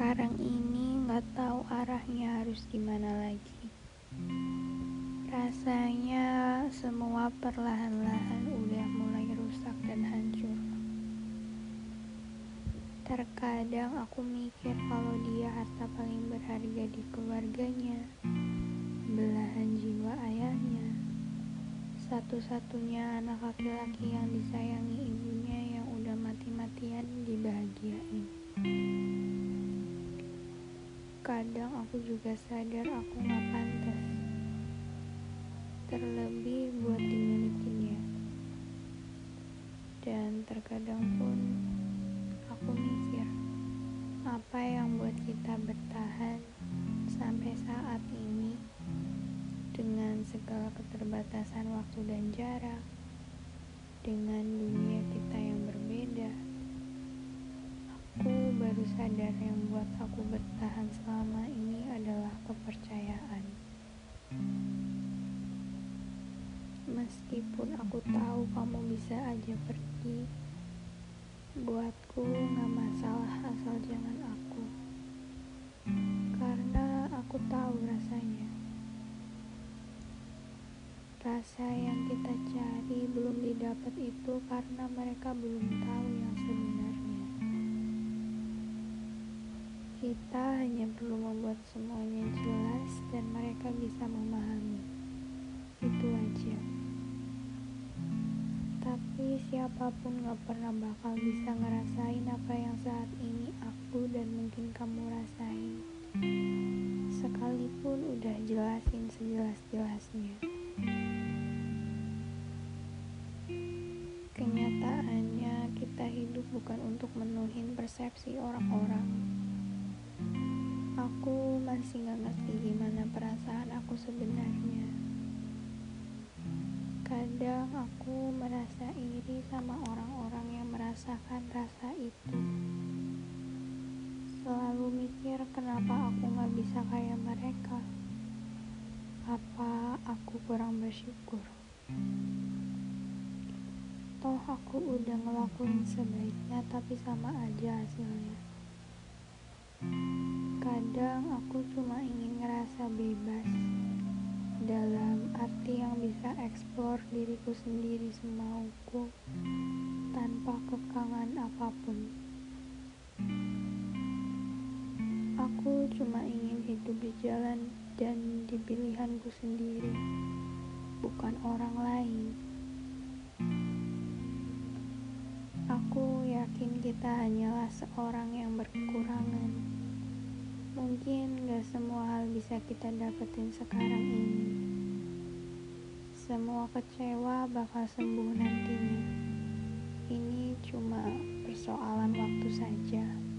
Sekarang ini nggak tahu arahnya harus gimana lagi. Rasanya semua perlahan-lahan udah mulai rusak dan hancur. Terkadang aku mikir kalau dia harta paling berharga di keluarganya, belahan jiwa ayahnya, satu-satunya anak laki-laki yang disayangi ibunya Kadang aku juga sadar aku gak pantas Terlebih buat dimilikinya. Dan terkadang pun aku mikir Apa yang buat kita bertahan sampai saat ini? Dengan segala keterbatasan waktu dan jarak Dengan dunia baru sadar yang buat aku bertahan selama ini adalah kepercayaan. Meskipun aku tahu kamu bisa aja pergi, buatku gak masalah asal jangan aku. Karena aku tahu rasanya. Rasa yang kita cari belum didapat itu karena mereka belum tahu yang sebenarnya. Kita hanya perlu membuat semuanya jelas dan mereka bisa memahami. Itu aja. Tapi siapa pun gak pernah bakal bisa ngerasain apa yang saat ini aku dan mungkin kamu rasain. Sekalipun udah jelasin sejelas-jelasnya. Kenyataannya kita hidup bukan untuk menuhin persepsi orang-orang Aku masih gak ngerti gimana perasaan aku sebenarnya. Kadang aku merasa iri sama orang-orang yang merasakan rasa itu. Selalu mikir kenapa aku gak bisa kayak mereka. Apa aku kurang bersyukur? Toh aku udah ngelakuin sebaiknya tapi sama aja hasilnya. Kadang aku cuma ingin ngerasa bebas dalam arti yang bisa eksplor diriku sendiri semauku tanpa kekangan apa pun. Aku cuma ingin hidup di jalan dan di pilihanku sendiri, bukan orang lain. Aku yakin kita hanyalah seorang yang berkekurangan Mungkin gak semua hal bisa kita dapetin sekarang ini. Semua kecewa bakal sembuh nantinya. Ini cuma persoalan waktu saja.